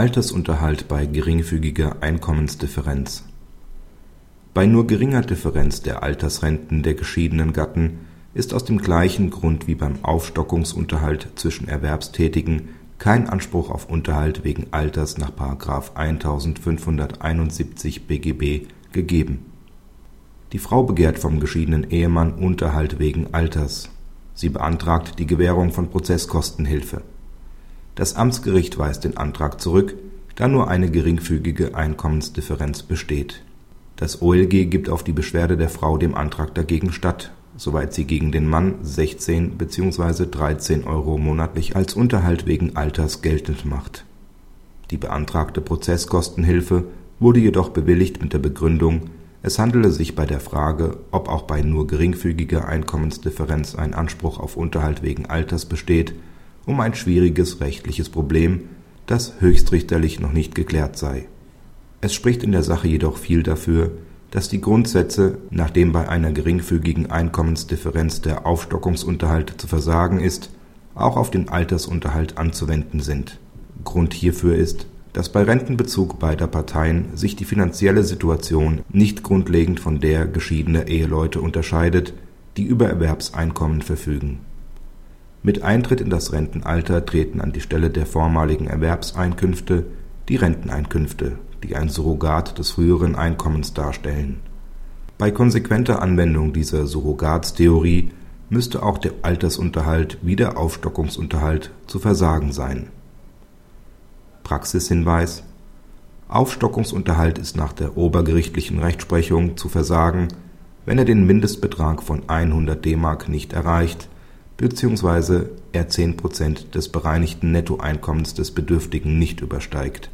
Altersunterhalt bei geringfügiger Einkommensdifferenz Bei nur geringer Differenz der Altersrenten der geschiedenen Gatten ist aus dem gleichen Grund wie beim Aufstockungsunterhalt zwischen Erwerbstätigen kein Anspruch auf Unterhalt wegen Alters nach § 1571 BGB gegeben. Die Frau begehrt vom geschiedenen Ehemann Unterhalt wegen Alters. Sie beantragt die Gewährung von Prozesskostenhilfe. Das Amtsgericht weist den Antrag zurück, da nur eine geringfügige Einkommensdifferenz besteht. Das OLG gibt auf die Beschwerde der Frau dem Antrag dagegen statt, soweit sie gegen den Mann 16 bzw. 13 Euro monatlich als Unterhalt wegen Alters geltend macht. Die beantragte Prozesskostenhilfe wurde jedoch bewilligt mit der Begründung, es handele sich bei der Frage, ob auch bei nur geringfügiger Einkommensdifferenz ein Anspruch auf Unterhalt wegen Alters besteht, um ein schwieriges rechtliches Problem, das höchstrichterlich noch nicht geklärt sei. Es spricht in der Sache jedoch viel dafür, dass die Grundsätze, nachdem bei einer geringfügigen Einkommensdifferenz der Aufstockungsunterhalt zu versagen ist, auch auf den Altersunterhalt anzuwenden sind. Grund hierfür ist, dass bei Rentenbezug beider Parteien sich die finanzielle Situation nicht grundlegend von der geschiedener Eheleute unterscheidet, die über Erwerbseinkommen verfügen. Mit Eintritt in das Rentenalter treten an die Stelle der vormaligen Erwerbseinkünfte die Renteneinkünfte die ein Surrogat des früheren Einkommens darstellen. Bei konsequenter Anwendung dieser Surrogatstheorie müsste auch der Altersunterhalt wie der Aufstockungsunterhalt zu versagen sein. Praxishinweis Aufstockungsunterhalt ist nach der obergerichtlichen Rechtsprechung zu versagen, wenn er den Mindestbetrag von 100 DM nicht erreicht bzw. er 10 Prozent des bereinigten Nettoeinkommens des Bedürftigen nicht übersteigt